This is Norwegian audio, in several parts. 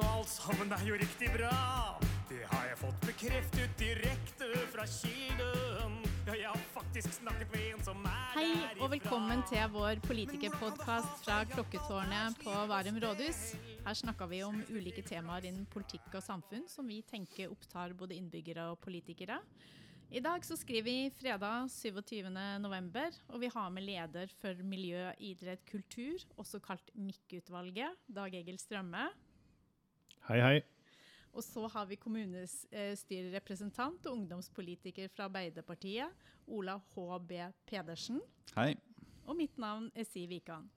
og alt sammen er jo riktig bra. Det har jeg fått bekreftet direkte fra kilden. Ja, jeg har faktisk snakket med en som er Hei derifra. og velkommen til vår politikerpodkast fra Klokketårnet på Varum rådhus. Her snakker vi om ulike temaer innen politikk og samfunn som vi tenker opptar både innbyggere og politikere. I dag så skriver vi fredag 27. november, og vi har med leder for miljø, idrett, kultur, også kalt MIK-utvalget, Dag Egil Strømme. Hei, hei. Og så har vi kommunestyrerepresentant og ungdomspolitiker fra Arbeiderpartiet, Ola H.B. Pedersen. Hei. Og mitt navn er Siv Wikan.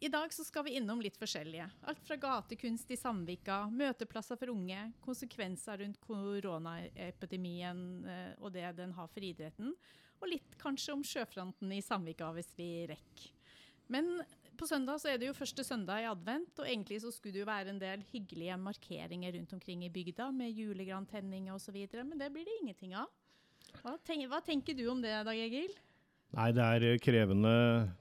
I dag så skal vi innom litt forskjellige. Alt fra gatekunst i Sandvika, møteplasser for unge, konsekvenser rundt koronaepidemien eh, og det den har for idretten, og litt kanskje om sjøfronten i Sandvika hvis vi rekker. Men på søndag så er det jo første søndag i advent, og egentlig så skulle det jo være en del hyggelige markeringer rundt omkring i bygda med julegrantenninger osv., men det blir det ingenting av. Hva, tenk, hva tenker du om det, Dag Egil? Nei, det er eh, krevende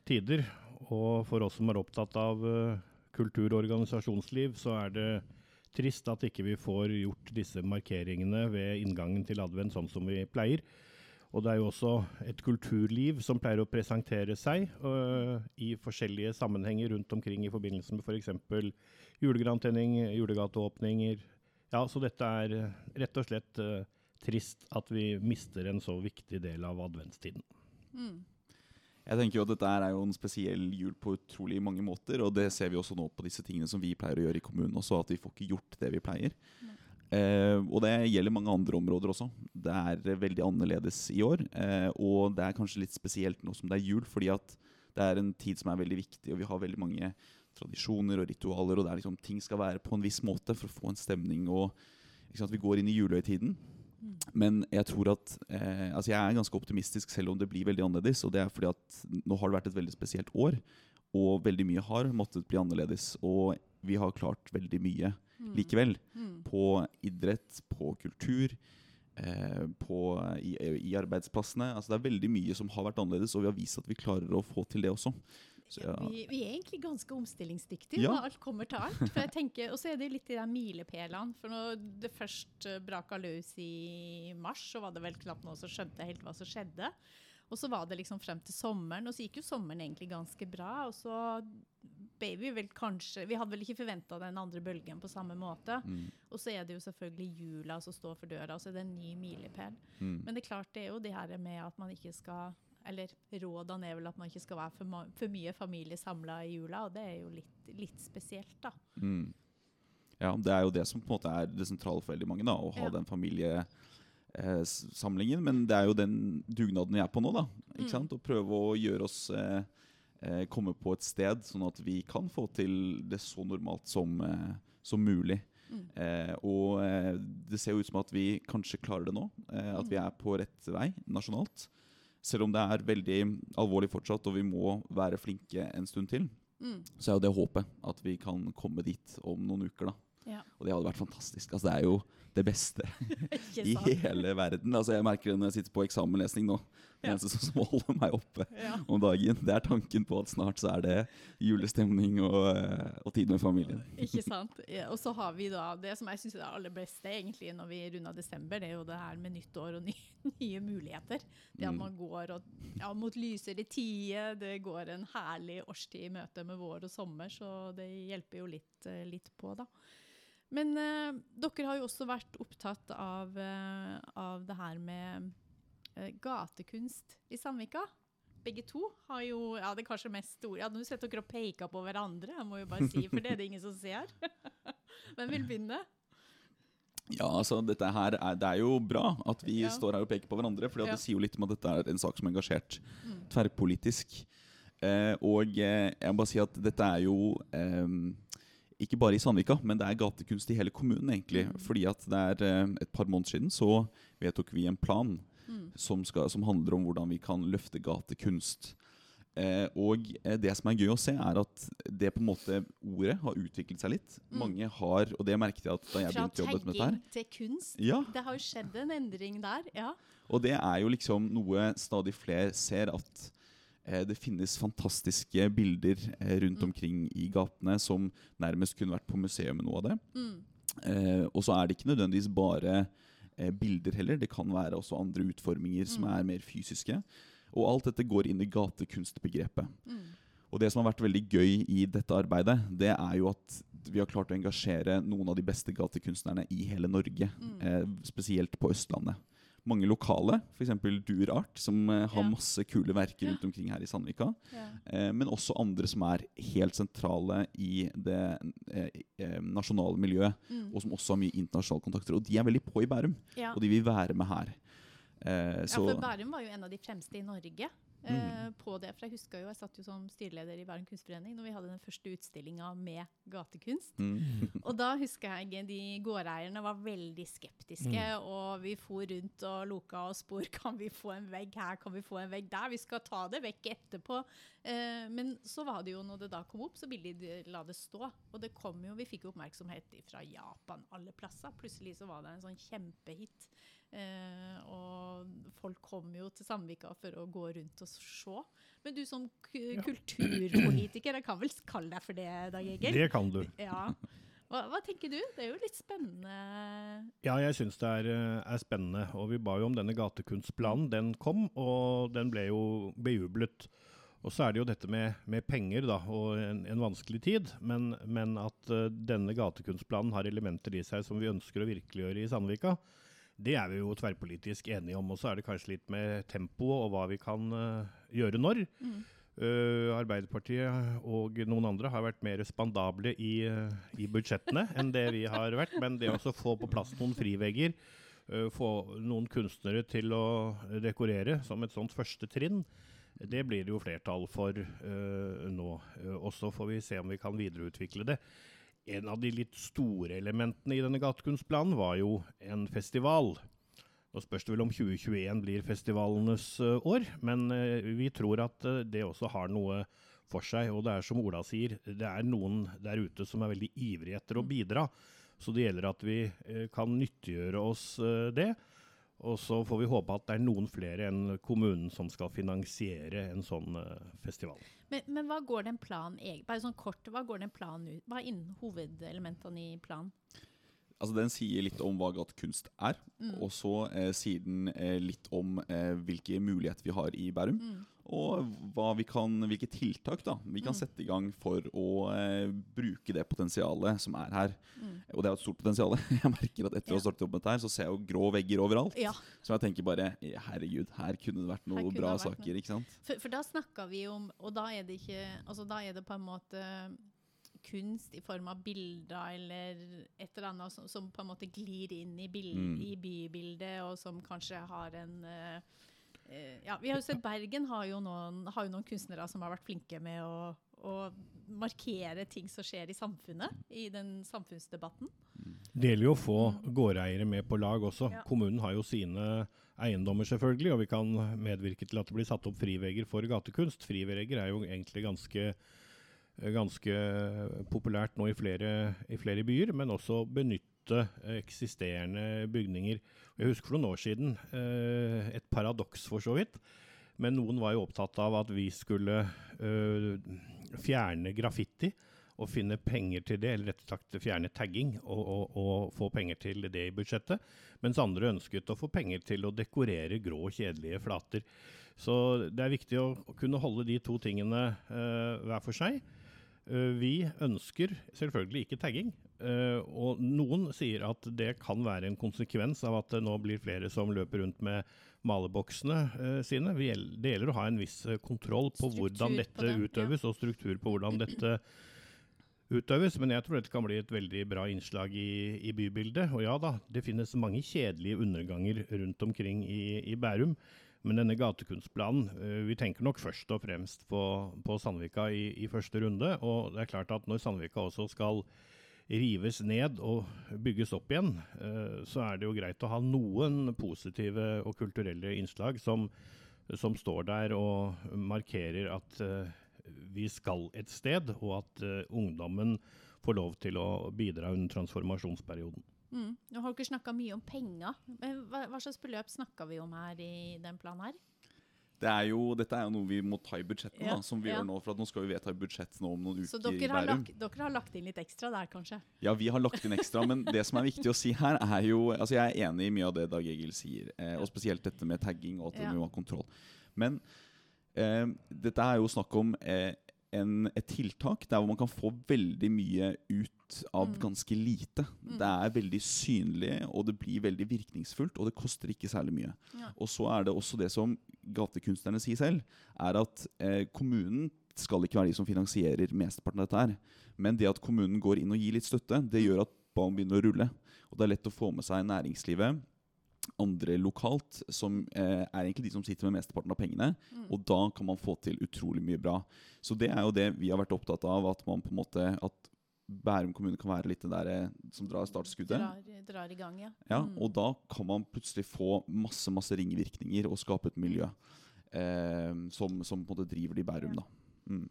tider. Og for oss som er opptatt av eh, kultur og organisasjonsliv, så er det trist at ikke vi får gjort disse markeringene ved inngangen til advent sånn som vi pleier. Og det er jo også et kulturliv som pleier å presentere seg uh, i forskjellige sammenhenger rundt omkring i forbindelse med f.eks. For julegrantenning, julegateåpninger. Ja, så dette er øh, rett og slett uh, trist at vi mister en så viktig del av adventstiden. Jeg tenker jo at Dette er jo en spesiell jul på utrolig mange måter. Og det ser vi også nå på disse tingene som vi pleier å gjøre i kommunen også, at vi får ikke gjort det vi pleier. Eh, og det gjelder mange andre områder også. Det er eh, veldig annerledes i år. Eh, og det er kanskje litt spesielt nå som det er jul, fordi at det er en tid som er veldig viktig, og vi har veldig mange tradisjoner og ritualer, og det er liksom, ting skal være på en viss måte for å få en stemning. og sant, Vi går inn i julehøytiden. Men jeg tror at eh, altså jeg er ganske optimistisk selv om det blir veldig annerledes. Og det er fordi at nå har det vært et veldig spesielt år, og veldig mye har måttet bli annerledes. Og vi har klart veldig mye likevel. På idrett, på kultur, eh, på, i, i arbeidsplassene. Altså det er veldig mye som har vært annerledes, og vi har vist at vi klarer å få til det også. Så ja, Vi, vi er egentlig ganske omstillingsdyktige Ja. når alt kommer til alt. For jeg tenker, Og så er det litt de der milepælene. For når det først braka løs i mars, så var det vel knapt noen som skjønte helt hva som skjedde. Og så var det liksom frem til sommeren, og så gikk jo sommeren egentlig ganske bra. Og så vi vel kanskje Vi hadde vel ikke forventa den andre bølgen på samme måte. mm, Og så er det jo selvfølgelig jula som står for døra, og så er det en ny milepæl. mm. Men det er klart det er jo det her med at man ikke skal Eller rådene er vel at man ikke skal være for, for mye familie samla i jula, og det er jo litt, litt spesielt, da. Mm. Ja, det er jo det som på en måte er det sentrale for veldig mange, da, å ha Ja. den familiesamlingen. Men det er jo den dugnaden vi er på nå, da. Ikke Mm. sant? Å prøve å gjøre oss eh, eh, komme på et sted, sånn at vi kan få til det så normalt som, eh, som mulig. Mm. Eh, og eh, det ser jo ut som at vi kanskje klarer det nå. Eh, at vi Mm. er på rett vei nasjonalt. Selv om det er veldig alvorlig fortsatt, og vi må være flinke en stund til Mm. så er jo det håpet at vi kan komme dit om noen uker. da. Ja. Og det hadde vært fantastisk. Altså, det er jo det beste i hele verden. Altså, jeg merker det når jeg sitter på eksamenlesning nå. Det eneste ja. som holder meg oppe Ja. om dagen, det er tanken på at snart så er det julestemning og, eh, og tid med familien. Ikke sant? Og så har vi da det som jeg syns er det aller beste egentlig når vi runder desember, det er jo det her med nyttår og nye, nye muligheter. Det at Mm. man går og, ja, mot lysere tider, det går en herlig årstid i møte med vår og sommer, så det hjelper jo litt, eh, litt på, da. Men eh, dere har jo også vært opptatt av, eh, av det her med eh, gatekunst i Sandvika. Begge to har jo ja, det er kanskje mest store Ja, nå sitter dere og peker på hverandre, jeg må jo bare si, for det er det ingen som ser. Hvem vil begynne? Ja, altså dette her er, Det er jo bra at vi Ja. står her og peker på hverandre, for Ja. det sier jo litt om at dette er en sak som er engasjert Mm. tverrpolitisk. Eh, og eh, jeg må bare si at dette er jo eh, ikke bare i Sandvika, men det er gatekunst i hele kommunen, egentlig. Mm. Fordi at det er eh, et par måneder siden så vedtok vi en plan Mm. som, skal, som handler om hvordan vi kan løfte gatekunst. Eh, og eh, det som er gøy å se, er at det på en måte ordet har utviklet seg litt. Mm. Mange har, og det merket jeg at da jeg Fra begynte å jobbe med dette her. tagging til kunst. Ja, Det har jo skjedd en endring der, ja. og det er jo liksom noe stadig flere ser at det finnes fantastiske bilder eh, rundt Mm. omkring i gatene som nærmest kunne vært på museum noe av det. Mm. Eh, og så er det ikke nødvendigvis bare eh, bilder heller. Det kan være også andre utforminger som Mm. er mer fysiske. Og alt dette går inn i gatekunstbegrepet. Mm. Og det som har vært veldig gøy i dette arbeidet, det er jo at vi har klart å engasjere noen av de beste gatekunstnerne i hele Norge. Mm. Eh, spesielt på Østlandet. Mange lokale, f.eks. Durart, som eh, har Ja. masse kule verker rundt omkring her i Sandvika. Ja. Eh, men også andre som er helt sentrale i det eh, eh, nasjonale miljøet, Mm. og som også har mye internasjonale kontakter. Og de er veldig på i Bærum, Ja. og de vil være med her. Eh, ja, for Bærum var jo en av de fremste i Norge eh, på det. For jeg husker jo, jeg satt jo som styreleder i Bærum kunstforening når vi hadde den første utstillinga med gatekunst. mm. Og da husker jeg de gårdeierne var veldig skeptiske, og vi for rundt og loka og spor. Kan vi få en vegg her, kan vi få en vegg der? Vi skal ta det vekk etterpå. Eh, men så var det jo, når det da kom opp, så ville de la det stå. Og det kom jo, vi fikk jo oppmerksomhet fra Japan alle plasser. Plutselig så var det en sånn kjempehit. Eh, og folk kom jo til Sandvika for å gå rundt og se. Men du som ku- kulturpolitiker, jeg kan vel kalle deg for det, Dag Egil? Det kan du. Ja. Hva, hva tenker du? Det er jo litt spennende. Ja, jeg syns det er, eh, er spennende. Og vi ba jo om denne gatekunstplanen. Den kom, og den ble jo bejublet. Og så er det jo dette med, med penger da, og en, en vanskelig tid. Men, men at uh, denne gatekunstplanen har elementer i seg som vi ønsker å virkeliggjøre i Sandvika, det er vi jo tverrpolitisk enige om. Og så er det kanskje litt med tempoet og hva vi kan eh, gjøre når. Mm. Uh, Arbeiderpartiet og noen andre har vært mer spandable i, eh, i budsjettene enn det vi har vært. Men det å få på plass noen frivegger, uh, få noen kunstnere til å dekorere som et sånt første trinn, det blir det jo flertall for uh, nå. Uh, og så får vi se om vi kan videreutvikle det. En av de litt store elementene i denne gatekunstplanen var jo en festival. Nå spørs det vel om 2021 blir festivalenes eh, år, men eh, vi tror at eh, det også har noe for seg. Og det er som Ola sier, det er noen der ute som er veldig ivrige etter å bidra. Så det gjelder at vi kan nyttiggjøre oss det. Og så får vi håpe at det er noen flere enn kommunen som skal finansiere en sånn eh, festival. Men, men hva går den planen Bare sånn kort, hva går den planen ut? Hva er hovedelementene i planen? Altså Den sier litt om hva gatekunst er, Mm. og så eh, sier den eh, litt om eh, hvilke muligheter vi har i Bærum. Mm. Og hva vi kan, hvilke tiltak da vi kan Mm. sette i gang for å eh, bruke det potensialet som er her. Mm. Og det er jo et stort potensial. Jeg merker at etter å Ja. ha startet opp med dette her, så ser jeg jo grå vegger overalt. Ja, Så jeg tenker bare herregud, her kunne det vært noen bra vært saker. ikke sant? for, for da snakker vi om Og da er det ikke Altså da er det på en måte kunst i form av bilder eller et eller annet som, som på en måte glir inn i, bild, Mm. i bybildet, og som kanskje har en eh, eh, ja, vi har jo sett Bergen har jo, noen, har jo noen kunstnere som har vært flinke med å, å markere ting som skjer i samfunnet, i den samfunnsdebatten. Det gjelder jo å få gårdeiere med på lag også. Ja. Kommunen har jo sine eiendommer selvfølgelig, og vi kan medvirke til at det blir satt opp frivegger for gatekunst. Frivegger er jo egentlig ganske, ganske populært nå i flere, i flere byer, men også benytte eksisterende bygninger. Jeg husker for noen år siden, eh, et paradoks for så vidt, men noen var jo opptatt av at vi skulle eh, fjerne graffiti og finne penger til det, eller rett og slett fjerne tagging og, og, og få penger til det i budsjettet. Mens andre ønsket å få penger til å dekorere grå, kjedelige flater. Så det er viktig å kunne holde de to tingene eh, hver for seg. Eh, vi ønsker selvfølgelig ikke tagging. eh, og noen sier at det kan være en konsekvens av at det nå blir flere som løper rundt med maleboksene eh, sine. Det gjelder å ha en viss kontroll på Struktur hvordan på dette utøves, ja. og struktur på hvordan dette utøves, men jeg tror dette kan bli et veldig bra innslag i, i bybildet. Og ja da, det finnes mange kjedelige underganger rundt omkring i, i Bærum. Men denne gatekunstplanen, eh, vi tenker nok først og fremst på, på Sandvika i, i første runde. Og det er klart at når Sandvika også skal rives ned og bygges opp igjen, eh, så er det jo greit å ha noen positive og kulturelle innslag som, som står der og markerer at eh, vi skal et sted, og at ungdommen får lov til å bidra under transformasjonsperioden. Mm. Nå har dere snakka mye om penger. Men hva, hva slags beløp snakker vi om her i den planen her? Det er jo, dette er jo noe vi må ta i budsjettet, Ja, da, som vi ja. gjør nå. For nå skal vi vedta budsjett nå om noen uker i dere har, lagt, dere har lagt inn litt ekstra der, kanskje? Ja, vi har lagt inn ekstra, men det som er viktig å si her, er jo Altså, jeg er enig i mye av det Dag Egil sier, eh, og spesielt dette med tagging og at vi må ha kontroll. Men eh, dette er jo snakk om eh, en, et tiltak der hvor man kan få veldig mye ut av Mm. ganske lite. Mm. Det er veldig synlig, og det blir veldig virkningsfullt, og det koster ikke særlig mye. Ja. Og så er det også det som gatekunstnerne sier selv, er at eh, kommunen skal ikke være de som finansierer mesteparten av dette her. Men det at kommunen går inn og gir litt støtte, det gjør at ballen begynner å rulle. Og det er lett å få med seg næringslivet, andre lokalt, som eh, er egentlig de som sitter med mesteparten av pengene. Mm. Og da kan man få til utrolig mye bra. Så det er jo det vi har vært opptatt av, at man på en måte at Bærum kommune kan være litt det der eh, som drar startskuddet. Drar, drar i gang, ja. Ja, Mm. og da kan man plutselig få masse masse ringvirkninger og skape et miljø eh, som, som på en måte driver det i Bærum. da. Mm.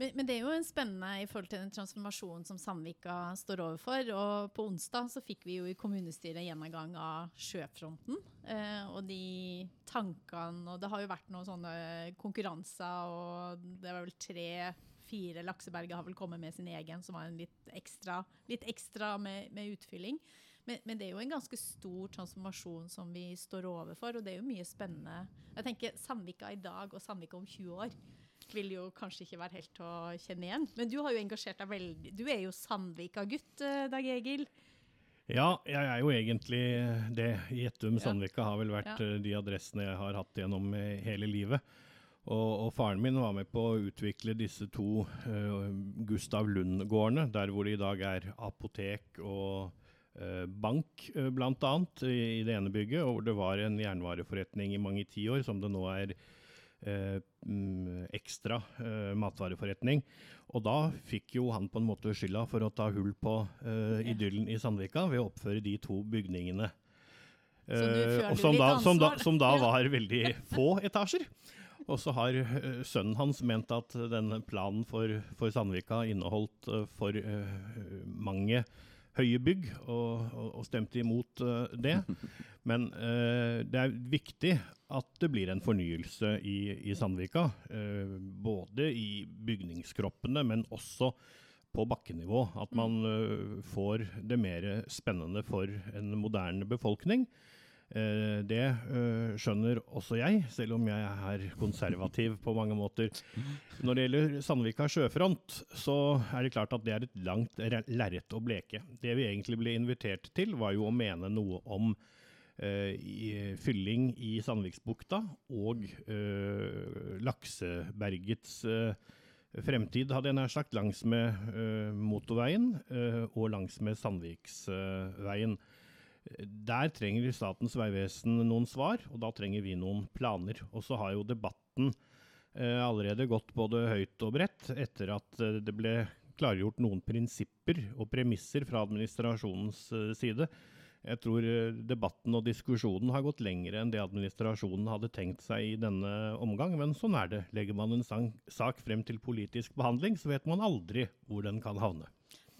Men, men det er jo en spennende i forhold til den transformasjonen som Sandvika står overfor. Og på onsdag så fikk vi jo i kommunestyret en gjennomgang av sjøfronten. Eh, og de tankene Og det har jo vært noen sånne konkurranser, og det var vel tre-fire Lakseberget har vel kommet med sin egen, som var en litt ekstra, litt ekstra med, med utfylling. Men, men det er jo en ganske stor transformasjon som vi står overfor, og det er jo mye spennende. Jeg tenker Sandvika i dag og Sandvika om 20 år vil jo kanskje ikke være helt til å kjenne igjen. Men du har jo engasjert deg veldig Du er jo Sandvika-gutt, eh, Dag Egil. Ja, jeg er jo egentlig det. Gjettum Sandvika har vel vært Ja. eh, de adressene jeg har hatt gjennom eh, hele livet. Og, og faren min var med på å utvikle disse to uh, Gustav Lund-gårdene, der hvor det i dag er apotek og uh, bank, uh, annet, i, i det ene bygget. Og hvor det var en jernvareforretning i mange tiår, som det nå er mm, ekstra eh, matvareforretning. Og da fikk jo han på en måte skylda for å ta hull på eh, idyllen i Sandvika ved å oppføre de to bygningene. Eh, som da, som da, som da var veldig få etasjer. Og så har eh, sønnen hans ment at denne planen for, for Sandvika inneholdt eh, for eh, mange høye bygg, og, og, og stemte imot eh, det. Men eh, det er viktig at det blir en fornyelse i, i Sandvika. eh, både i bygningskroppene, men også på bakkenivå. At man eh, får det mer spennende for en moderne befolkning. Eh, det skjønner også jeg, selv om jeg er konservativ på mange måter. Når det gjelder Sandvika sjøfront, så er det klart at det er et langt re- lerret å bleke. Det vi egentlig ble invitert til, var jo å mene noe om i, fylling i Sandviksbukta og eh, Laksebergets eh, fremtid, hadde jeg nær sagt, langs med eh, motorveien eh, og langs med Sandviksveien. Der trenger Statens vegvesen noen svar, og da trenger vi noen planer. Og så har jo debatten eh, allerede gått både høyt og bredt etter at eh, det ble klargjort noen prinsipper og premisser fra administrasjonens eh, side. Jeg tror eh, debatten og diskusjonen har gått lenger enn det administrasjonen hadde tenkt seg i denne omgang, men sånn er det. Legger man en sak frem til politisk behandling, så vet man aldri hvor den kan havne.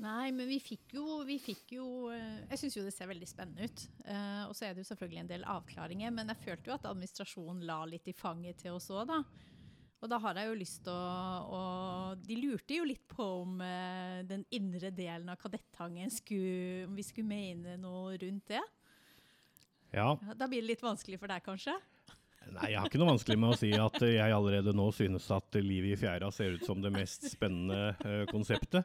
Nei, men vi fikk jo, vi fikk jo eh, Jeg syns jo det ser veldig spennende ut. Eh, og så er det jo selvfølgelig en del avklaringer, men jeg følte jo at administrasjonen la litt i fanget til oss òg, da. Og da har jeg jo lyst til å, å De lurte jo litt på om eh, den indre delen av Kadettangen skulle Om vi skulle mene noe rundt det. Ja, Da blir det litt vanskelig for deg, kanskje? Nei, jeg har ikke noe vanskelig med å si at jeg allerede nå synes at livet i fjæra ser ut som det mest spennende eh, konseptet.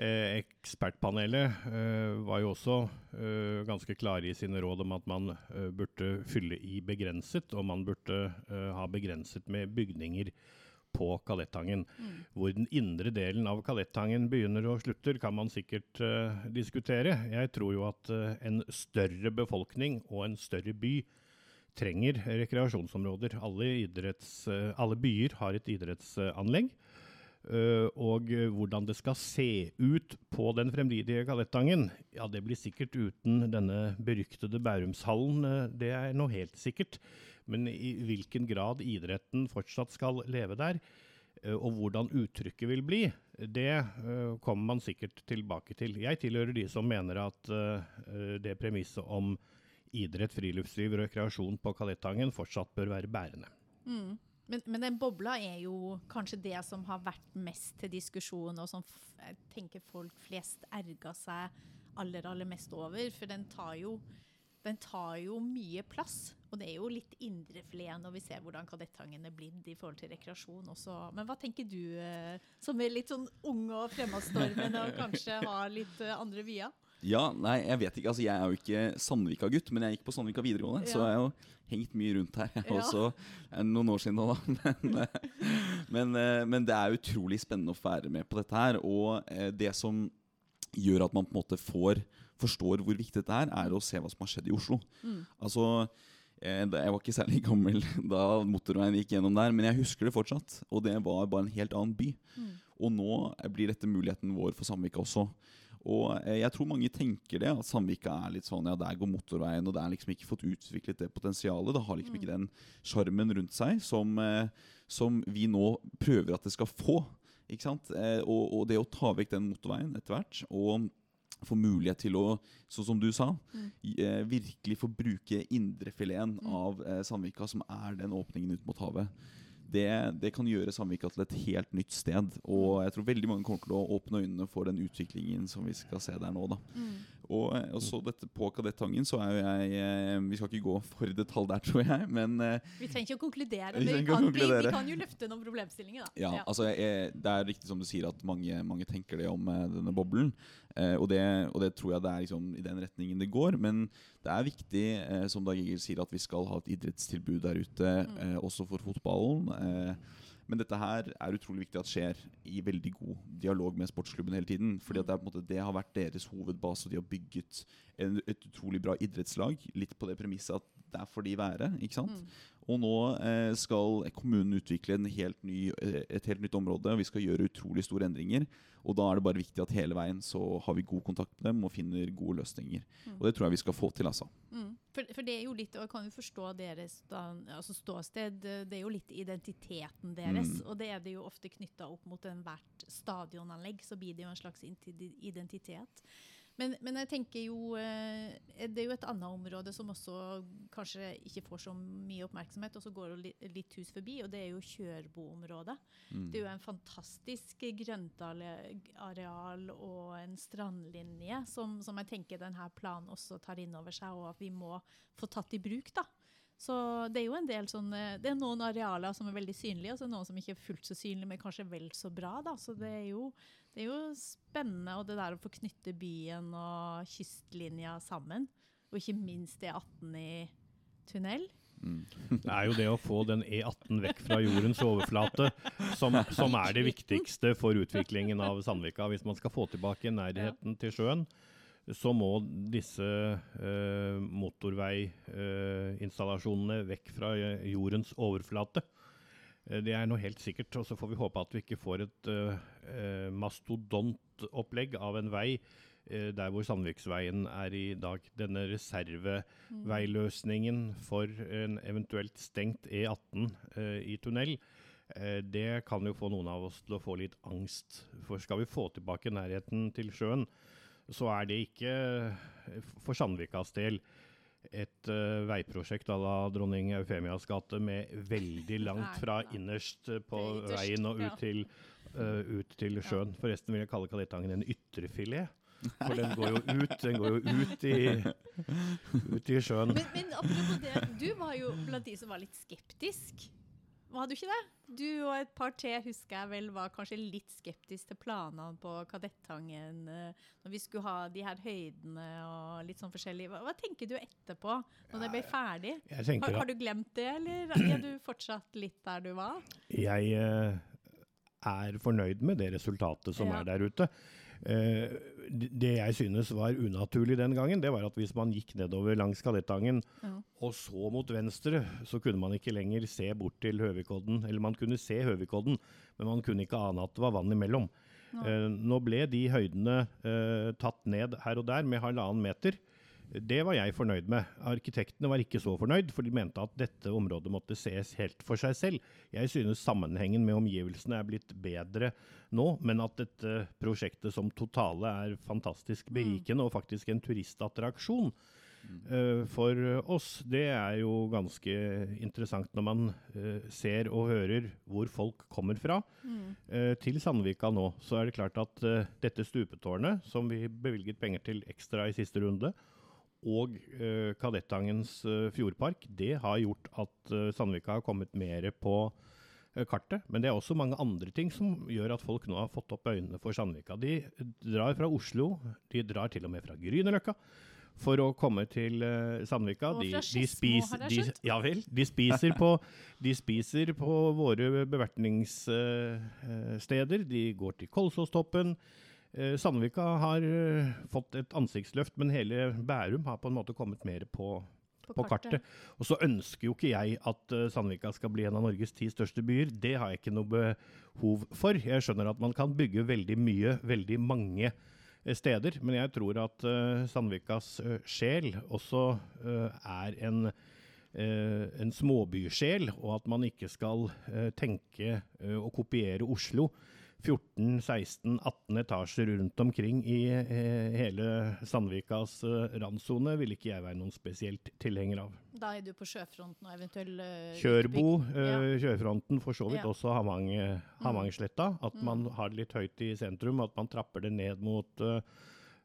Eh, ekspertpanelet eh, var jo også eh, ganske klare i sine råd om at man burde fylle i begrenset, og man burde ha begrenset med bygninger på Kalettangen. Hvor den indre delen av Kalettangen begynner og slutter, kan man sikkert eh, diskutere. Jeg tror jo at eh, en større befolkning og en større by trenger rekreasjonsområder. Alle, idretts, eh, alle byer har et idrettsanlegg. Eh, og hvordan det skal se ut på den fremtidige Kalettangen, ja, det blir sikkert uten denne beryktede Bærumshallen. eh, det er nå helt sikkert. Men i hvilken grad idretten fortsatt skal leve der, eh, og hvordan uttrykket vil bli, det kommer man sikkert tilbake til. Jeg tilhører de som mener at det premisset om idrett, friluftsliv og rekreasjon på Kalettangen fortsatt bør være bærende. Mm. Men, men den bobla er jo kanskje det som har vært mest til diskusjon, og som jeg tenker folk flest erga seg aller, aller mest over. For den tar jo, den tar jo mye plass. Og det er jo litt indrefilet når vi ser hvordan Kadettangen er blitt i forhold til rekreasjon også. Men hva tenker du, eh, som er litt sånn ung og fremadstormende og kanskje har litt eh, andre vyer? Ja, nei, jeg vet ikke. altså Jeg er jo ikke Sandvika-gutt, men jeg gikk på Sandvika videregående. Så Ja. jeg har jo hengt mye rundt her. Jeg Ja. også, eh, noen år siden nå, da. Men, eh, men, eh, men det er utrolig spennende å være med på dette her. Og det som gjør at man på en måte får forstår hvor viktig dette er, er å se hva som har skjedd i Oslo. Mm. Altså, Jeg var ikke særlig gammel da motorveien gikk gjennom der, men jeg husker det fortsatt. Og det var bare en helt annen by. Mm. Og nå blir dette muligheten vår for Sandvika også. Og eh, jeg tror mange tenker det, at Sandvika er litt sånn Ja, der går motorveien, og det er liksom ikke fått utviklet det potensialet. Det har liksom ikke den sjarmen rundt seg som, eh, som vi nå prøver at det skal få. Ikke sant? Eh, og, og det å ta vekk den motorveien etter hvert, og få mulighet til å, sånn som du sa, mm. eh, virkelig få bruke indrefileten av eh, Sandvika, som er den åpningen ut mot havet. Det, det kan gjøre Samvika til et helt nytt sted. Og jeg tror veldig mange kommer til å åpne øynene for den utviklingen som vi skal se der nå. da. Og, eh, og så dette på Kadettangen, så er jo jeg eh, Vi skal ikke gå for detalj der, tror jeg, men eh, Vi trenger ikke å konkludere, Vi men vi kan, vi, vi kan jo løfte noen problemstillinger. Da. Ja, altså jeg, Det er riktig som du sier at mange, mange tenker det om denne boblen. Eh, og, det, og det tror jeg det er liksom i den retningen det går. Men det er viktig, eh, som Dag Egil sier, at vi skal ha et idrettstilbud der ute, eh, også for fotballen. Eh, men dette her er utrolig viktig at skjer i veldig god dialog med sportsklubben hele tiden. fordi at det, er måte, det har vært deres hovedbase, og de har bygget en, et utrolig bra idrettslag. Litt på det premisset at der får de være. ikke sant? Og nå eh, skal kommunen utvikle en helt ny, eh, et helt nytt område, og vi skal gjøre utrolig store endringer. Og da er det bare viktig at hele veien så har vi god kontakt med dem og finner gode løsninger. Og det tror jeg vi skal få til, altså. Mm. For, for det er jo litt, og jeg kan jo forstå deres da, altså ståsted, det er jo litt identiteten deres. Mm. Og det er det jo ofte knytta opp mot enhvert stadionanlegg, så blir det jo en slags identitet. Men, men jeg tenker jo eh, Det er jo et annet område som også kanskje ikke får så mye oppmerksomhet, og så går det litt hus forbi, og det er jo Kjørbo-området. Mm. Det er jo en fantastisk grøntareal og en strandlinje som, som jeg tenker denne planen også tar inn over seg, og at vi må få tatt i bruk. da. Så det er jo en del sånne, det er noen arealer som er veldig synlige, og så er det noen som ikke er fullt så synlige, men kanskje vel så bra. da. Så det er jo, det er jo spennende, og det der å få knytte byen og kystlinja sammen. Og ikke minst E18 i tunnel. Det er jo det å få den E18 vekk fra jordens overflate som, som er det viktigste for utviklingen av Sandvika. Hvis man skal få tilbake nærheten til sjøen, så må disse eh, motorveiinstallasjonene vekk fra eh, jordens overflate. Eh, Det er noe helt sikkert. Og så får vi håpe at vi ikke får et eh, eh, mastodontopplegg av en vei eh, der hvor Sandviksveien er i dag. Denne reserveveiløsningen for en eventuelt stengt E18 eh, i tunnel, eh, det kan jo få noen av oss til å få litt angst. For skal vi få tilbake nærheten til sjøen, så er det ikke eh, for Sandvikas del et uh, veiprosjekt à la dronning Eufemias gate med veldig langt fra innerst på veien og ut til, uh, ut til sjøen. Forresten vil jeg kalle Kadettangen en ytrefilet. For den går jo ut, den går jo ut i, ut i sjøen. Men, men apropos det, du var jo blant de som var litt skeptisk. Var du ikke det? Du og et par til husker jeg vel var kanskje litt skeptisk til planene på Kadettangen eh, når vi skulle ha de her høydene og litt sånn forskjellig. Hva, hva tenker du etterpå, når det ble ferdig? Har, har du glemt det, eller er du fortsatt litt der du var? jeg eh, er fornøyd med det resultatet som Ja. er der ute. Eh, det jeg synes var unaturlig den gangen, det var at hvis man gikk nedover langs Kadettangen Ja. og så mot venstre, så kunne man ikke lenger se bort til Høvikodden. Eller man kunne se Høvikodden, men man kunne ikke ane at det var vann imellom. Ja. nå ble de høydene eh, tatt ned her og der med halvannen meter. Det var jeg fornøyd med. Arkitektene var ikke så fornøyd, for de mente at dette området måtte ses helt for seg selv. Jeg synes sammenhengen med omgivelsene er blitt bedre nå, men at dette prosjektet som totale er fantastisk berikende og faktisk en turistattraksjon. uh, for oss, det er jo ganske interessant når man uh, ser og hører hvor folk kommer fra. Uh, til Sandvika nå, så er det klart at dette stupetårnet, som vi bevilget penger til ekstra i siste runde, og uh, Kadettangens uh, fjordpark, det har gjort at uh, Sandvika har kommet mer på kartet. Men det er også mange andre ting som gjør at folk nå har fått opp øynene for Sandvika. De drar fra Oslo, de drar til og med fra Grünerløkka for å komme til uh, Sandvika. De, de, spis- de, ja vel. De spiser på, de spiser på våre bevertningssteder. De går til Kolsåstoppen. Eh, Sandvika har eh, fått et ansiktsløft, men hele Bærum har på en måte kommet mer på, på kartet. Og så ønsker jo ikke jeg at eh, Sandvika skal bli en av Norges ti største byer. Det har jeg ikke noe behov for. Jeg skjønner at man kan bygge veldig mye, veldig mange steder, men jeg tror at Sandvikas sjel også er en en småbysjel, og at man ikke skal tenke å kopiere Oslo. 14, 16, 18 etasjer rundt omkring i eh, hele Sandvikas eh, randsone vil ikke jeg være noen spesielt tilhenger av. Da er du på sjøfronten og eventuell uh, Kjørbo, eh, sjøfronten, for så vidt Ja. også Havang, Mm. At man har det litt høyt i sentrum, at man trapper det ned mot eh,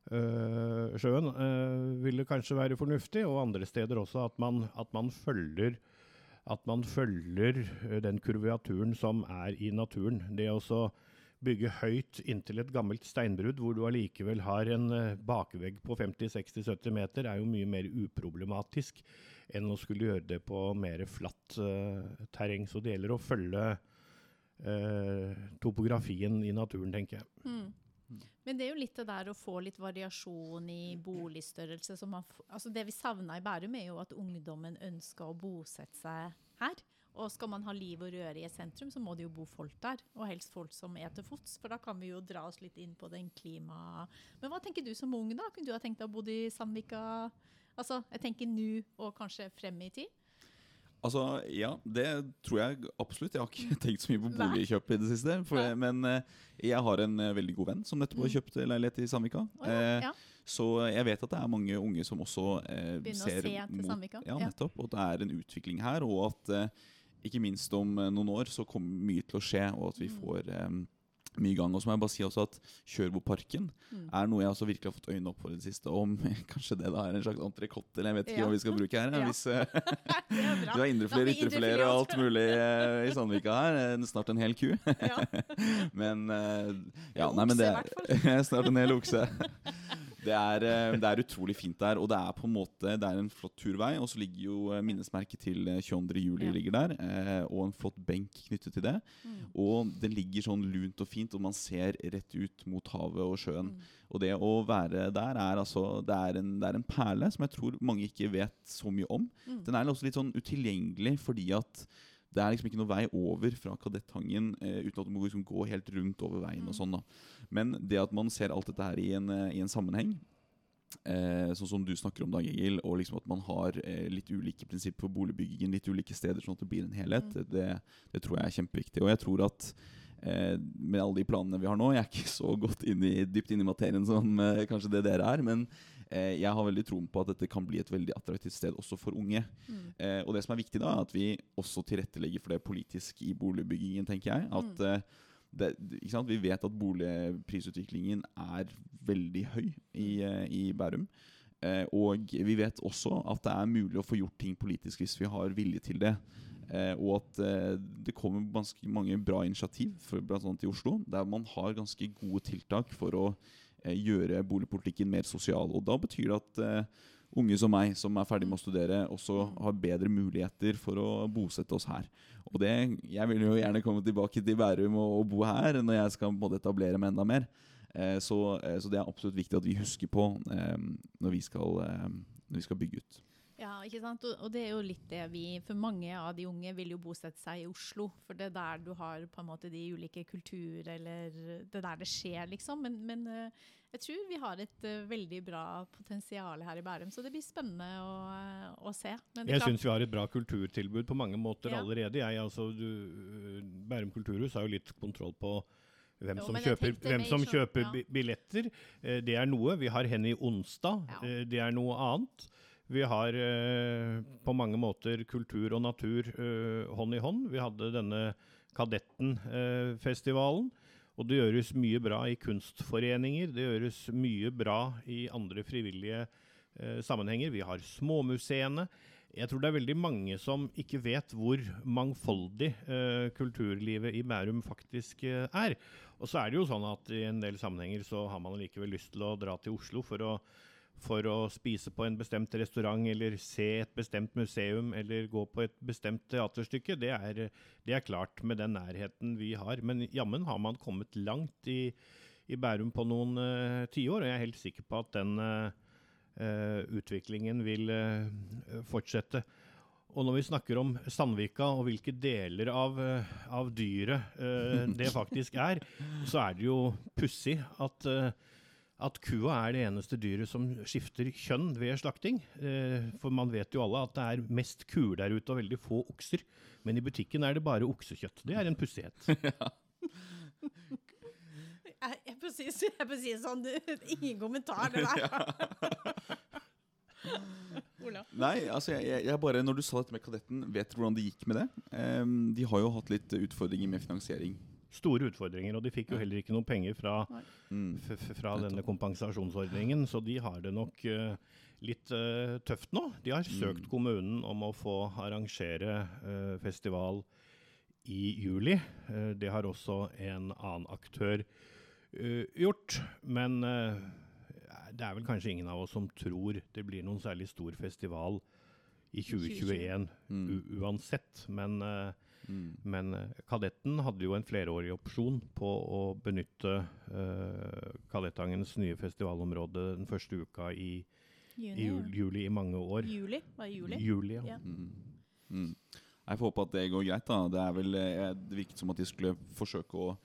Uh, sjøen, uh, ville kanskje være fornuftig. Og andre steder også at man, at man følger at man følger den kurvaturen som er i naturen. Det å bygge høyt inntil et gammelt steinbrudd, hvor du allikevel har en eh, bakvegg på 50-60-70 meter, er jo mye mer uproblematisk enn å skulle gjøre det på mer flatt uh, terreng. Så det gjelder å følge uh, topografien i naturen, tenker jeg. Mm. Men det er jo litt det der å få litt variasjon i boligstørrelse. Som man, f- altså det vi savna i Bærum, er jo at ungdommen ønsker å bosette seg her. Og skal man ha liv og røre i et sentrum, så må det jo bo folk der. Og helst folk som er til fots, for da kan vi jo dra oss litt inn på den klima... Men hva tenker du som ung, da? Kunne du ha tenkt deg å bo i Sandvika? Altså, jeg tenker nå og kanskje frem i tid. Altså, ja, det tror jeg absolutt. Jeg har ikke tenkt så mye på boligkjøp i det siste. For, men eh, jeg har en eh, veldig god venn som nettopp har Mm. kjøpt leilighet i Sandvika. Oh, ja. Så jeg vet at det er mange unge som også eh, ser se til Sandvika. Ja, nettopp. Og at det er en utvikling her, og at ikke minst om eh, noen år så kommer mye til å skje, og at vi Mm. får um, mye gang. Og så må jeg bare si også at Kjørboparken Mm. er noe jeg også virkelig har fått øynene opp for i det siste. Om kanskje det da er en slags entrecôte, eller jeg vet ikke Ja. hva vi skal bruke her. Ja. Hvis, uh, du har indrefilé, Da og alt mulig uh, i Sandvika her. Snart en hel ku. Men uh, ja, nei, men det er snart en hel okse. Det er, eh, det er utrolig fint der, og det er på en måte Det er en flott turvei. Og så ligger jo eh, minnesmerket til eh, 22. juli Ja. ligger der, eh, og en flott benk knyttet til det. Mm. Og den ligger sånn lunt og fint, og man ser rett ut mot havet og sjøen. Mm. Og det å være der er altså Det er en, det er en perle som jeg tror mange ikke vet så mye om. Mm. Den er også litt sånn utilgjengelig fordi at det er liksom ikke noe vei over fra Kadettangen eh, uten at du må liksom gå helt rundt over veien og Mm. sånn da. Men det at man ser alt dette her i en, eh, i en sammenheng, eh, sånn som du snakker om, Dag Egil, og liksom at man har eh, litt ulike prinsipper for boligbyggingen, litt ulike steder, sånn at det blir en helhet, Mm. det, det tror jeg er kjempeviktig. Og jeg tror at eh, med alle de planene vi har nå, jeg er ikke så godt inn i, dypt inn i materien som eh, kanskje det dere er, men jeg har veldig troen på at dette kan bli et veldig attraktivt sted også for unge. Mm. Eh, og det som er viktig da, er at vi også tilrettelegger for det politisk i boligbyggingen, tenker jeg. At Mm. eh, det, ikke sant? Vi vet at boligprisutviklingen er veldig høy i, Mm. eh, i Bærum. Eh, og vi vet også at det er mulig å få gjort ting politisk hvis vi har vilje til det. Eh, og at eh, det kommer ganske mange bra initiativ, bl.a. i Oslo, der man har ganske gode tiltak for å eh, gjøre boligpolitikken mer sosial. Og da betyr det at eh, unge som meg, som er ferdig med å studere, også Mm. har bedre muligheter for å bosette oss her. Og det, jeg vil jo gjerne komme tilbake til Bærum og, og bo her når jeg skal måte etablere meg enda mer. Eh, så, eh, så det er absolutt viktig at vi husker på eh, når, vi skal, eh, når vi skal bygge ut. Ja, ikke sant? Og, det er jo litt det vi For mange av de unge vil jo bosette seg i Oslo. For det er der du har på en måte de ulike kulturer, eller det er der det skjer, liksom. Men, men eh, jeg tror vi har et eh, veldig bra potensial her i Bærum, så det blir spennende å, eh, å se. Men Jeg syns vi har et bra kulturtilbud på mange måter Ja. allerede. Jeg, altså, du, øh, Bærum kulturhus har jo litt kontroll på hvem som jo, kjøper, hvem som sånn, kjøper billetter. Eh, Det er noe. Vi har Henny Onsdag. Ja. eh, Det er noe annet. Vi har eh, på mange måter kultur og natur eh, hånd i hånd. Vi hadde denne Kadettenfestivalen. Eh, og det gjøres mye bra i kunstforeninger. Det gjøres mye bra i andre frivillige eh, sammenhenger. Vi har småmuseene. Jeg tror det er veldig mange som ikke vet hvor mangfoldig eh, kulturlivet i Bærum faktisk eh, er. Og så er det jo sånn at i en del sammenhenger så har man likevel lyst til å dra til Oslo for å for å spise på en bestemt restaurant eller se et bestemt museum eller gå på et bestemt teaterstykke, det er, det er klart med den nærheten vi har. Men jammen har man kommet langt i, i Bærum på noen uh, tiår, og jeg er helt sikker på at den uh, utviklingen vil uh, fortsette. Og når vi snakker om Sandvika og hvilke deler av, av dyret det faktisk er, så er det jo pussig at at kua er det eneste dyret som skifter kjønn ved slakting. Eh, for man vet jo alle at det er mest kuer der ute og veldig få okser. Men i butikken er det bare oksekjøtt. Det er en pussighet. Ja. jeg får si, si sånn, du, ingen kommentar det der. Ola? Nei, altså jeg, jeg, jeg bare, når du sa dette med Kadetten, vet du hvordan det gikk med det? Um, de har jo hatt litt utfordringer med finansiering. Store utfordringer, og de fikk jo heller ikke noe penger fra, Mm. fra denne kompensasjonsordningen, så de har det nok uh, litt uh, tøft nå. De har søkt kommunen om å få arrangere uh, festival i juli. Det har også en annen aktør gjort, men det er vel kanskje ingen av oss som tror det blir noen særlig stor festival i 2021 Mm. uansett, men eh, Mm. men eh, Kadetten hadde jo en flerårig opsjon på å benytte uh, Kadettangens nye festivalområde den første uka i, i jul, juli i mange år. Juli? Var det juli? Juli, ja. Ja. Mm. Mm. Jeg får håpe at det går greit. da Det er vel eh, Det virket som at de skulle forsøke å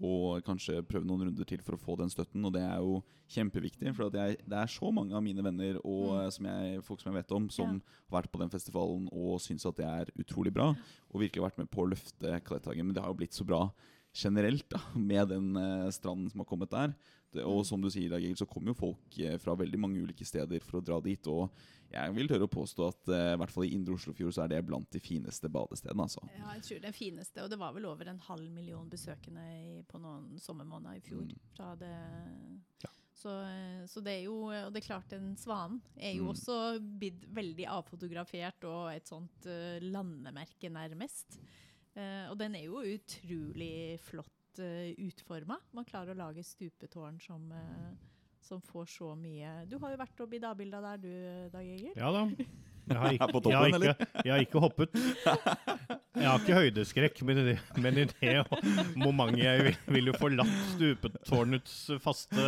og kanskje prøve noen runder til for å få den støtten. Og det er jo kjempeviktig, for at jeg, det er så mange av mine venner og Mm. eh, som jeg, folk som jeg vet om, som har vært på den festivalen og syns at det er utrolig bra. Og virkelig vært med på å løfte Kadetthagen. Men det har jo blitt så bra generelt da, med den eh, stranden som har kommet der. Det, og Mm. som du sier, så kommer jo folk eh, fra veldig mange ulike steder for å dra dit. Og jeg vil tørre å påstå at eh, i hvert fall i Indre Oslofjord så er det blant de fineste badestedene. altså. Ja, jeg tror den fineste, og det var vel over en halv million besøkende i, på noen sommermåneder i fjor. Mm. Fra det. Ja. Så, eh, så det er jo Og det er klart, den svanen er jo Mm. også blitt veldig avfotografert og et sånt uh, landemerke, nærmest. Uh, og den er jo utrolig flott uh, utforma. Man klarer å lage stupetårn som, eh, som får så mye Du har jo vært oppe i avbilda der, du, Dag Egil? Ja da. Jeg har, ikke, På toppen, jeg, har eller? ikke, jeg har ikke hoppet. Jeg har ikke høydeskrekk, men i det, men i det momentet jeg vil- ville forlatt stupetårnets faste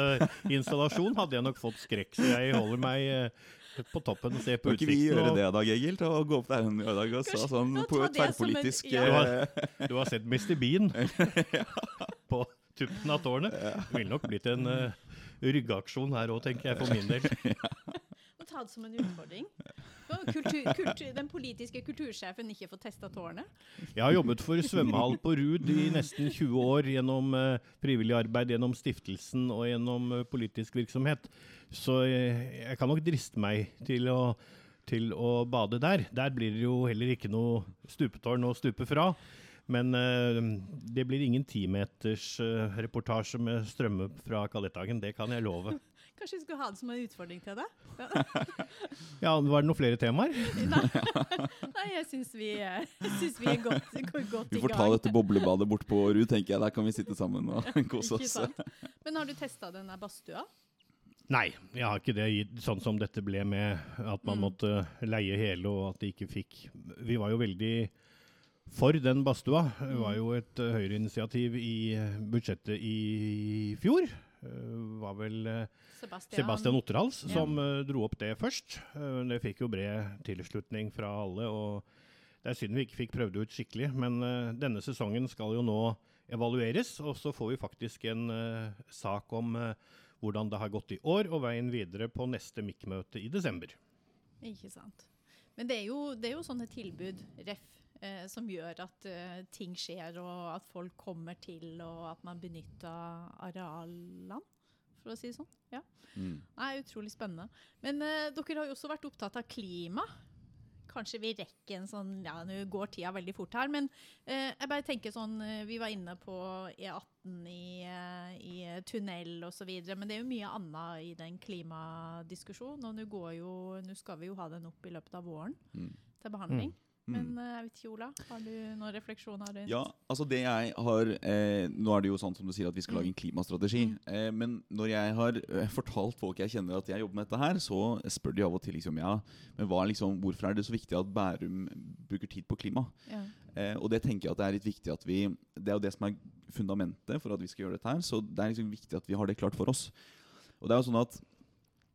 installasjon, hadde jeg nok fått skrekk. Så jeg holder meg eh, på toppen og ser på utsikten. Kan ikke vi gjøre og- det, Dag Egil? Til å gå opp der en dag og sa sånn på et det en- ja. du, har, Du har sett Mr. Bean på tuppen av tårnet. Det ville nok blitt en uh, ryggeaksjon her òg, tenker jeg for min del. Og ta det som en utfordring. Kultur, kultur, den politiske kultursjefen ikke får testa tårnet. Jeg har jobbet for svømmehall på Rud i nesten 20 år gjennom frivillig arbeid, gjennom stiftelsen og gjennom uh, politisk virksomhet. Så eh, jeg kan nok driste meg til å, til å bade der. Der blir det jo heller ikke noe stupetårn å stupe fra. Men eh, det blir ingen timetersreportasje uh, reportasje med strømme fra Kadetthagen, det kan jeg love. Kanskje vi skulle ha det som en utfordring til deg? Ja, Var det noen flere temaer? Nei, Nei jeg syns vi, er- synes vi er godt, godt, gang. Vi får ta dette boblebadet bort på Ru, tenker jeg. Der kan vi sitte sammen og kose oss. Men har du testa den der badstua? Nei, jeg har ikke det sånn som dette ble med at man Mm. måtte leie hele og at de ikke fikk Vi var jo veldig for den badstua. Var jo et uh, Høyre-initiativ i eh, budsjettet i fjor. Det var vel eh, Sebastian, Sebastian Otterhals Ja. som eh, dro opp det først. Eh, det fikk jo bred tilslutning fra alle. og Det er synd vi ikke fikk prøvd det ut skikkelig, men eh, denne sesongen skal jo nå evalueres. Og så får vi faktisk en eh, sak om eh, hvordan det har gått i år, og veien videre på neste MIK-møte i desember. Ikke sant. Men det er jo, det er jo sånne tilbud, ref, eh, som gjør at eh, ting skjer, og at folk kommer til, og at man benytter arealene for å si det sånn. Ja. Mm. Nei, utrolig spennende. Men eh, dere har jo også vært opptatt av klima. Kanskje vi rekker en sånn Ja, nå går tida veldig fort her, men eh, jeg bare tenker sånn eh, Vi var inne på E18 i, eh, i tunnel osv., men det er jo mye annet i den klimadiskusjonen. Og Nå skal vi jo ha den opp i løpet av våren Mm. til behandling. Mm. Men eh, jeg vet ikke, Ola, har du noen refleksjoner rundt Ja, altså det jeg har eh, Nå er det jo sånn som du sier at vi skal lage en klimastrategi. Mm. Eh, men når jeg har eh, fortalt folk jeg kjenner at jeg jobber med dette her, så spør de av og til liksom ja, men hva liksom, hvorfor er det så viktig at Bærum bruker tid på klima? Ja. Eh, og det tenker jeg at det er litt viktig at vi Det er jo det som er fundamentet for at vi skal gjøre dette her. Så det er liksom viktig at vi har det klart for oss. Og det er jo sånn at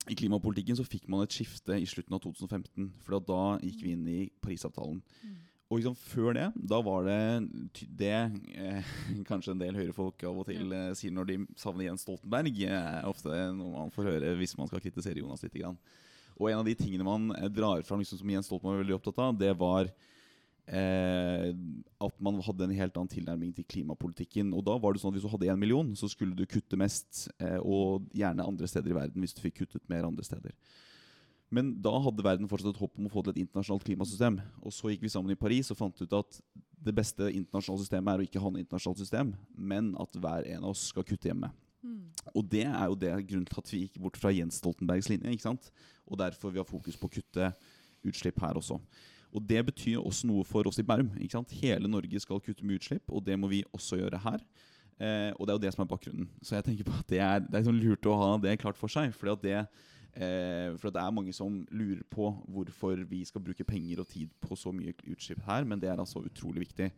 i klimapolitikken så fikk man et skifte i slutten av 2015. For da gikk vi inn i Parisavtalen. Mm. Og liksom før det, da var det det eh, kanskje en del høyrefolk av og til eh, sier når de savner Jens Stoltenberg, er ofte noe man får høre hvis man skal kritisere Jonas litt. Grann. Og en av de tingene man eh, drar fram liksom, som Jens Stoltenberg var veldig opptatt av, det var eh, at man hadde en helt annen tilnærming til klimapolitikken. Og da var det sånn at hvis du hadde én million, så skulle du kutte mest, eh, og gjerne andre steder i verden hvis du fikk kuttet mer andre steder. Men da hadde verden fortsatt et håp om å få til et internasjonalt klimasystem. Og så gikk vi sammen i Paris og fant ut at det beste internasjonale systemet er å ikke ha noe internasjonalt system, men at hver en av oss skal kutte hjemme. Mm. Og det er jo det grunnen til at vi gikk bort fra Jens Stoltenbergs linje. ikke sant? Og derfor vi har fokus på å kutte utslipp her også. Og det betyr også noe for oss i Bærum. ikke sant? Hele Norge skal kutte med utslipp, og det må vi også gjøre her. Eh, og det er jo det som er bakgrunnen. Så jeg tenker på at det er, det er sånn lurt å ha det klart for seg. fordi at det Eh, for det er mange som lurer på hvorfor vi skal bruke penger og tid på så mye utslipp her, men det er altså utrolig viktig.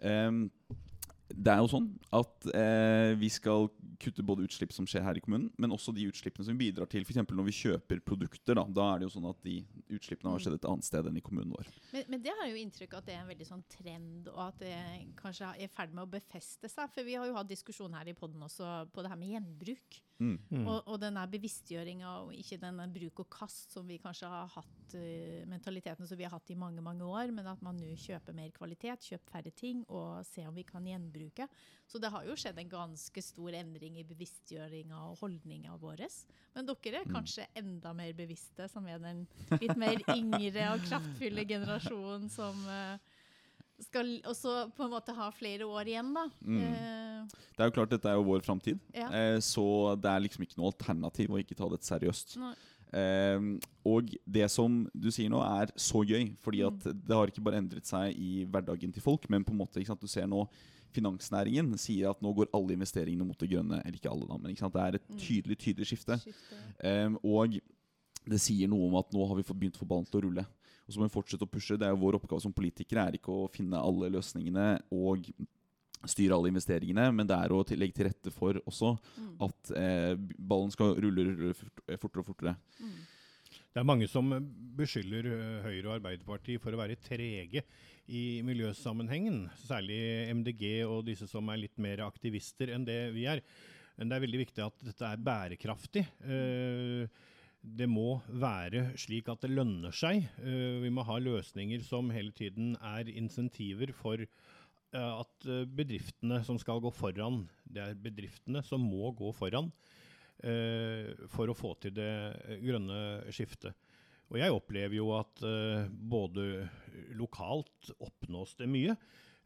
Ehm, det er jo sånn at eh, vi skal kutte både utslipp som skjer her i kommunen, men også de utslippene som vi bidrar til. F.eks. når vi kjøper produkter. Da, da er det jo sånn at de utslippene har skjedd et annet sted enn i kommunen vår. Men, men det har jo inntrykk at det er en veldig sånn trend, og at det kanskje er i ferd med å befeste seg. For vi har jo hatt diskusjon her i poden også på det her med gjenbruk. Mm. Mm. Og, og denne bevisstgjøringa og ikke denne bruk og kast som vi kanskje har hatt, uh, mentaliteten som vi har hatt i mange mange år, men at man nå kjøper mer kvalitet, kjøper færre ting og ser om vi kan gjenbruke. Så det har jo skjedd en ganske stor endring i bevisstgjøringa og holdninga vår. Men dere er Mm. kanskje enda mer bevisste, som er den litt mer yngre og kraftfulle generasjonen som uh, skal også på en måte ha flere år igjen, da. Mm. Eh, Det er jo klart dette er jo vår framtid, ja. eh, så det er liksom ikke noe alternativ å ikke ta dette seriøst. Nei. Eh, og det som du sier nå, er så gøy, fordi at Mm. det har ikke bare endret seg i hverdagen til folk, men på en måte, sant, du ser nå Finansnæringen sier at nå går alle investeringene mot det grønne. Eller ikke alle, da, men sant? det er et Mm. tydelig tydelig skifte. Skifte. Eh, og det sier noe om at nå har vi begynt å få ballen til å rulle. Og så må vi fortsette å pushe. Det er jo Vår oppgave som politikere er ikke å finne alle løsningene og styre alle investeringene, men det er å legge til rette for også Mm. at eh, ballen skal rulle, rulle fortere og fortere. Mm. Det er mange som beskylder eh, Høyre og Arbeiderpartiet for å være trege i miljøsammenhengen. Særlig MDG og disse som er litt mer aktivister enn det vi er. Men det er veldig viktig at dette er bærekraftig. Eh, Det må være slik at det lønner seg. Eh, Vi må ha løsninger som hele tiden er insentiver for eh, at eh, bedriftene som skal gå foran, det er bedriftene som må gå foran eh, for å få til det eh, grønne skiftet. Og jeg opplever jo at eh, både lokalt oppnås det mye.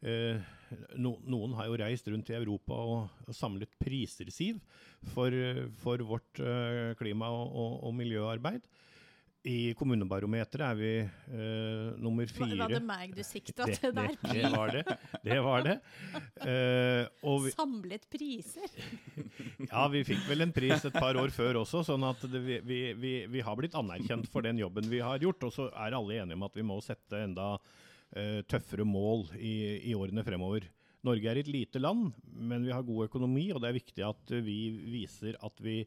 Eh, no, noen har jo reist rundt i Europa og, samlet priser, Siv, for, eh, for vårt eh, klima- og, og miljøarbeid. I kommunebarometeret er vi uh, nummer fire. var det meg du sikta til der? det var det. Det var det. Uh, og vi, Samlet priser. ja, vi fikk vel en pris et par år før også, sånn at det, vi, vi, vi, vi har blitt anerkjent for den jobben vi har gjort. Og så er alle enige om at vi må sette enda uh, tøffere mål i, i årene fremover. Norge er et lite land, men vi har god økonomi, og det er viktig at eh, vi viser at vi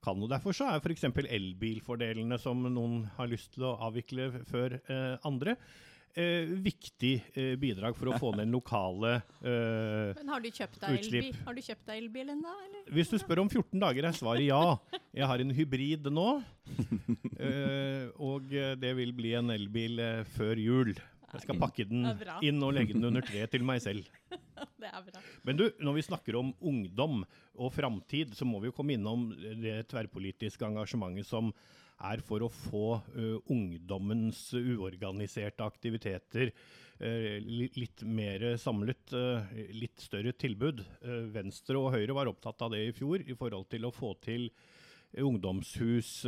kan. Og Derfor så er f.eks. elbilfordelene, som noen har lyst til å avvikle før eh, andre, eh, viktig eh, bidrag for å få ned den lokale eh, Men har du kjøpt deg Utslipp. elbil? Har du kjøpt deg elbil ennå. Hvis du spør om 14 dager, er svaret ja. Jeg har en hybrid nå. eh, og det vil bli en elbil eh, før jul. Jeg skal pakke den inn og legge den under treet til meg selv. det er bra. Men du, når vi snakker om ungdom og framtid, så må vi jo komme innom det tverrpolitiske engasjementet som er for å få uh, ungdommens uorganiserte aktiviteter uh, litt mer samlet, uh, litt større tilbud. Venstre og Høyre var opptatt av det i fjor i forhold til å få til ungdomshus,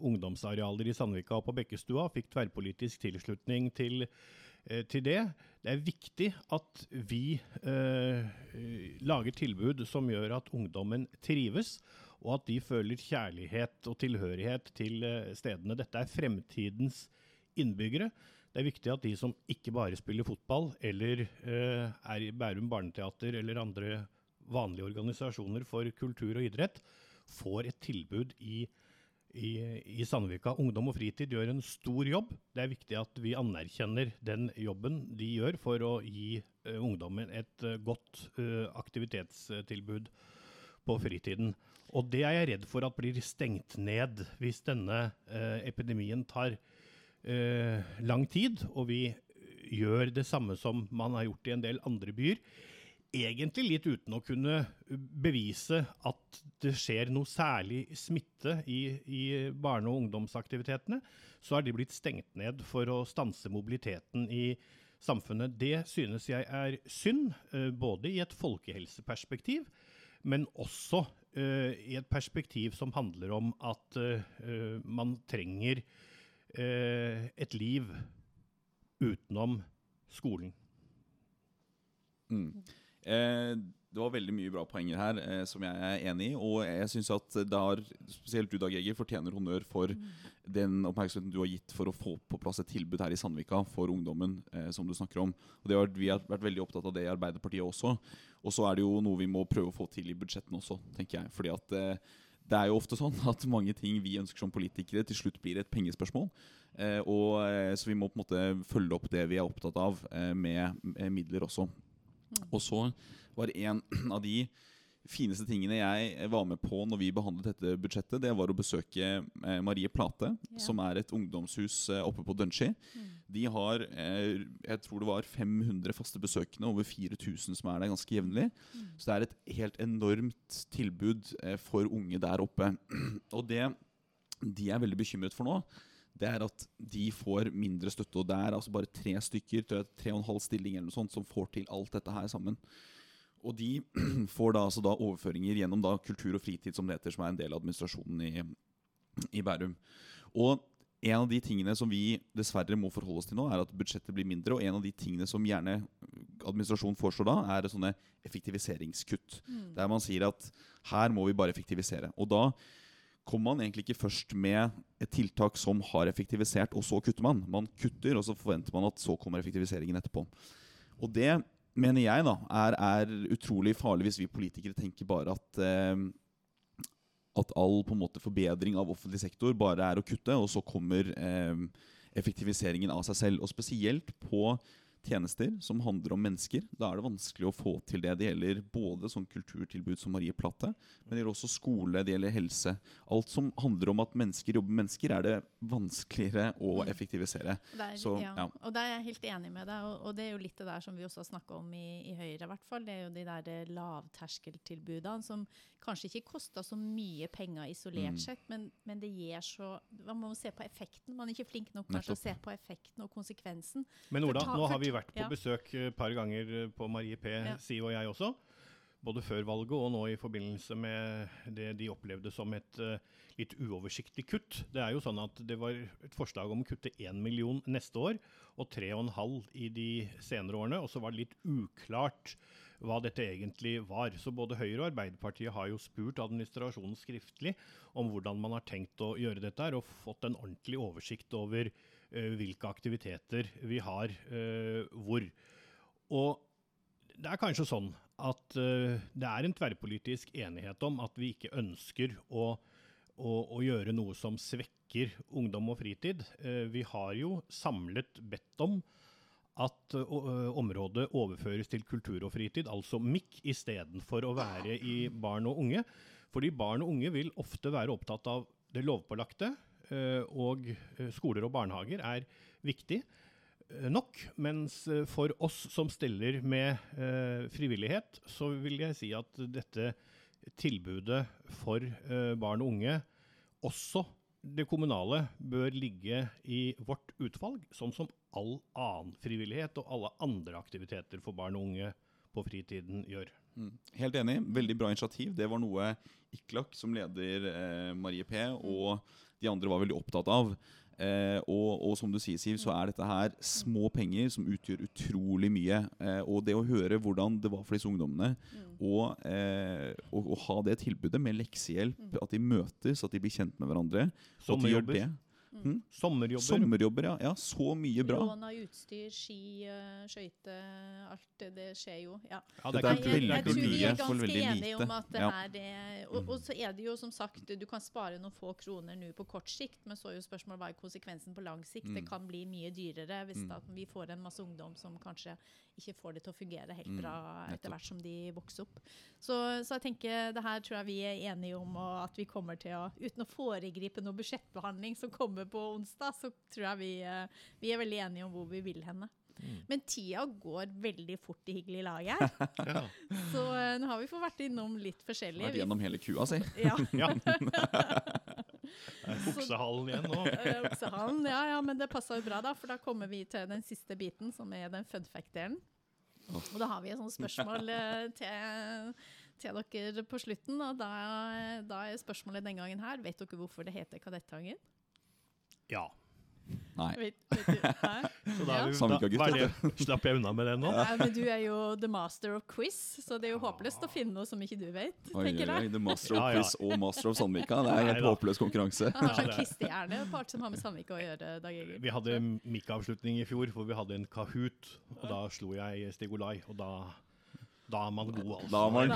ungdomsarealer i Sandvika og på Bekkestua. Fikk tverrpolitisk tilslutning til til det. Det er viktig at vi eh, lager tilbud som gjør at ungdommen trives, og at de føler kjærlighet og tilhørighet til eh, stedene. Dette er fremtidens innbyggere. Det er viktig at de som ikke bare spiller fotball, eller eh, er i Bærum barneteater eller andre vanlige organisasjoner for kultur og idrett, får et tilbud i, i, i Sandvika. Ungdom og fritid gjør en stor jobb. Det er viktig at vi anerkjenner den jobben de gjør for å gi uh, ungdommen et uh, godt uh, aktivitetstilbud på fritiden. Og det er jeg redd for at blir stengt ned hvis denne epidemien tar lang tid, og vi gjør det samme som man har gjort i en del andre byer. Egentlig litt uten å kunne bevise at det skjer noe særlig smitte i, i barne- og ungdomsaktivitetene, så er de blitt stengt ned for å stanse mobiliteten i samfunnet. Det synes jeg er synd, eh, både i et folkehelseperspektiv, men også uh, i et perspektiv som handler om at uh, man trenger et liv utenom skolen. Mm. Eh, det var veldig mye bra poenger her eh, som jeg er enig i. Og jeg syns at det har, spesielt du Dag Eger, fortjener honnør for mm. den oppmerksomheten du har gitt for å få på plass et tilbud her i Sandvika for ungdommen eh, som du snakker om. Og har, Vi har vært veldig opptatt av det i Arbeiderpartiet også. Og så er det jo noe vi må prøve å få til i budsjettene også, tenker jeg. Fordi at eh, det er jo ofte sånn at mange ting vi ønsker som politikere, til slutt blir et pengespørsmål. Eh, og, eh, så vi må på en måte følge opp det vi er opptatt av, eh, med, med, midler også. Og så var en av de fineste tingene jeg var med på når vi behandlet dette budsjettet, det var å besøke eh, Marie Plate, yeah. som er et ungdomshus eh, oppe på Dønski. Mm. De har eh, jeg tror det var 500 faste besøkende, over 4000 som er der ganske jevnlig. Mm. Så det er et helt enormt tilbud eh, for unge der oppe. Og det de er veldig bekymret for nå, det er at de får mindre støtte. Og det er altså bare tre stykker, tre og en halv stilling eller noe sånt, som får til alt dette her sammen. Og de får da, altså da overføringer gjennom da kultur og fritid, som det heter, som er en del av administrasjonen i, i Bærum. Og en av de tingene som vi dessverre må forholde oss til nå, er at budsjettet blir mindre. Og en av de tingene som gjerne administrasjonen foreslår da, er sånne effektiviseringskutt. Mm. Der man sier at her må vi bare effektivisere. Og da kommer man egentlig ikke først med et tiltak som har effektivisert, og så kutter man. Man kutter, og så forventer man at så kommer effektiviseringen etterpå. Og det mener jeg, da, er, er, utrolig farlig hvis vi politikere tenker bare at eh, at all på en måte forbedring av offentlig sektor bare er å kutte, og så kommer eh, effektiviseringen av seg selv. Og spesielt på tjenester som handler om mennesker. Da er det vanskelig å få til det. Det gjelder både sånn kulturtilbud som Marie Platte, men det gjelder også skole, det gjelder helse. Alt som handler om at mennesker jobber med mennesker, er det vanskeligere å mm. effektivisere. Der, Så, ja. Ja. Og der er jeg helt enig med deg, og, og, det er jo litt det der som vi også har snakka om i, i Høyre, i hvert fall. Det er jo de der eh, lavterskeltilbudene som kanskje ikke koster så mye penger isolert mm. sett, men, men, det gir så Man må se på effekten. Man er ikke flink nok til å se på effekten og konsekvensen. Men Ola, ta, nå har vi vært på ja. besøk et par ganger på Marie P, ja. Siv og jeg også. Både før valget og nå i forbindelse med det de opplevde som et uh, litt uoversiktlig kutt. Det er jo sånn at det var et forslag om å kutte 1 million neste år og 3,5 i de senere årene. Og så var det litt uklart hva dette egentlig var. Så både Høyre og Arbeiderpartiet har jo spurt administrasjonen skriftlig om hvordan man har tenkt å gjøre dette, her, og fått en ordentlig oversikt over Eh, hvilke aktiviteter vi har eh, hvor. Og det er kanskje sånn at eh, det er en tverrpolitisk enighet om at vi ikke ønsker å, å, å gjøre noe som svekker ungdom og fritid. vi har jo samlet bedt om at området overføres til kultur og fritid, altså MIK, istedenfor å være i barn og unge. Fordi barn og unge vil ofte være opptatt av det lovpålagte, Eh, og eh, skoler og barnehager er viktig. eh, nok. Mens eh, for oss som steller med eh, frivillighet, så vil jeg si at dette tilbudet for eh, barn og unge, også det kommunale, bør ligge i vårt utvalg, sånn som all annen frivillighet og alle andre aktiviteter for barn og unge på fritiden gjør. Mm. Helt enig. Veldig bra initiativ. Det var noe Iklak, som leder eh, Marie P, og de andre var veldig opptatt av. Eh, og, og som du sier, Siv, så er dette her små penger som utgjør utrolig mye. Eh, og det å høre hvordan det var for disse ungdommene, og, eh, og, og ha det tilbudet med leksehjelp, at de møtes, at de blir kjent med hverandre Sommerjobber. at de gjør det. Mm. Sommerjobber. Sommerjobber, ja. ja. Så mye bra. Lån av utstyr, ski, eh, skøyte, alt det, skjer jo. Ja. Ja, det er er Nei, ikke jeg, veldig jeg tror vi er ganske veldig enige om at det her det, og, og så er det jo som sagt, du kan spare noen få kroner nå på kort sikt, men så er jo spørsmålet hva er konsekvensen på lang sikt. Det Mm. kan bli mye dyrere hvis Mm. da vi får en masse ungdom som kanskje ikke får det til å fungere helt Mm, bra etter hvert som de vokser opp. Så, så jeg tenker det her tror jeg vi er enige om, og at vi kommer til å, uten å foregripe noe budsjettbehandling som kommer på onsdag, så tror jeg vi, eh, vi er veldig enige om hvor vi vil henne. Men tida går veldig fort i hyggelig lag her. Ja. Så eh, nå har vi fått vært innom litt forskjellig. Vært gjennom hele kua si. Ja, Oksehallen igjen nå. Oksehallen. Ja, ja, men det passa jo bra, da, for da kommer vi til den siste biten, som er den funfact-delen. Og da har vi et sånt spørsmål eh, til, til dere på slutten, og da, da er spørsmålet den gangen her Vet dere hvorfor det heter Kadettangen? Ja. Nei. Vet, vet du? Så da, Ja. er vi- da, var slapp jeg unna med det nå? Nei, men du er jo the master of quiz, så det er jo håpløst å finne noe som ikke du vet. Oi, tenker oi, jeg. The Master of Ja, ja. Quiz og Master of Sandvika. Det er en helt håpløs konkurranse. Han har sånn på alt som har med Sandvika å gjøre. Dag Egil. Vi hadde mic-avslutning i fjor, hvor vi hadde en Kahoot. Og da slo jeg Stigolai, og da, da er man god, altså. Da er man-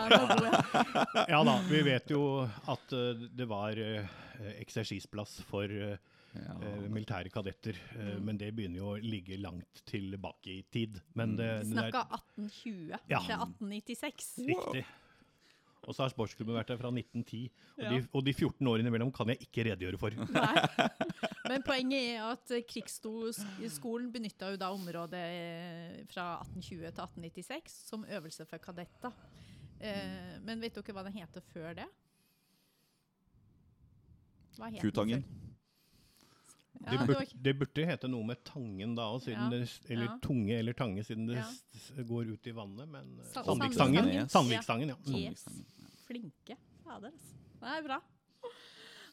ja. Da, vi vet jo at eh, det var uh, eksersisplass for eh, Ja. eh, militære kadetter, eh, Mm. men det begynner jo å ligge langt tilbake i tid. Men det, Vi det snakka 1820 Ja. til 1896. riktig. Og så har sportsklubben vært der fra 1910, og, Ja. de, og de 14 årene imellom kan jeg ikke redegjøre for. Nei. Men poenget er at krigsskolen benytta jo da området eh, fra 1820 til 1896 som øvelse for kadetter. Eh, men vet dere hva den heter før det? Hva het den Kutangen. Ja, Det, burde, bur, det burde hete noe med Tangen da òg, Ja, eller ja. Tunge eller Tange, siden det går ut i vannet. Men eh, Sandvikstangen. Sandvikstangen. Ja. Yes. Flinke. Fader, altså. Det er bra.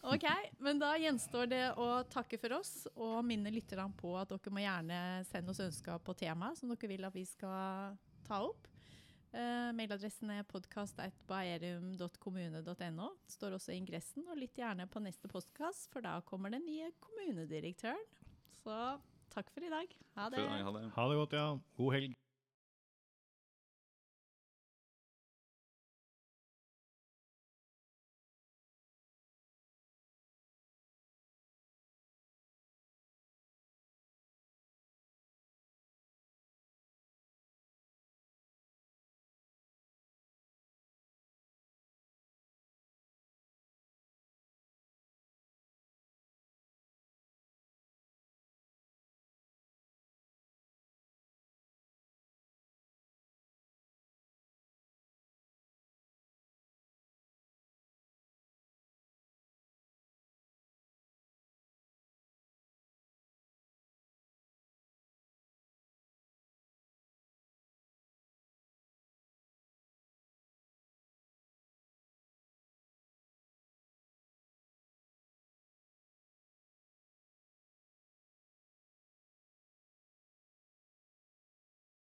OK, men da gjenstår det å takke for oss og minne lytterne på at dere må gjerne sende oss ønsker på tema som dere vil at vi skal ta opp. Eh, mailadressen er podkast.baerum.kommune.no. Står også i ingressen, og litt gjerne på neste postkast, for da kommer den nye kommunedirektøren. Så takk for i dag. Ha det. Ha det. Ha det godt, ja. God helg.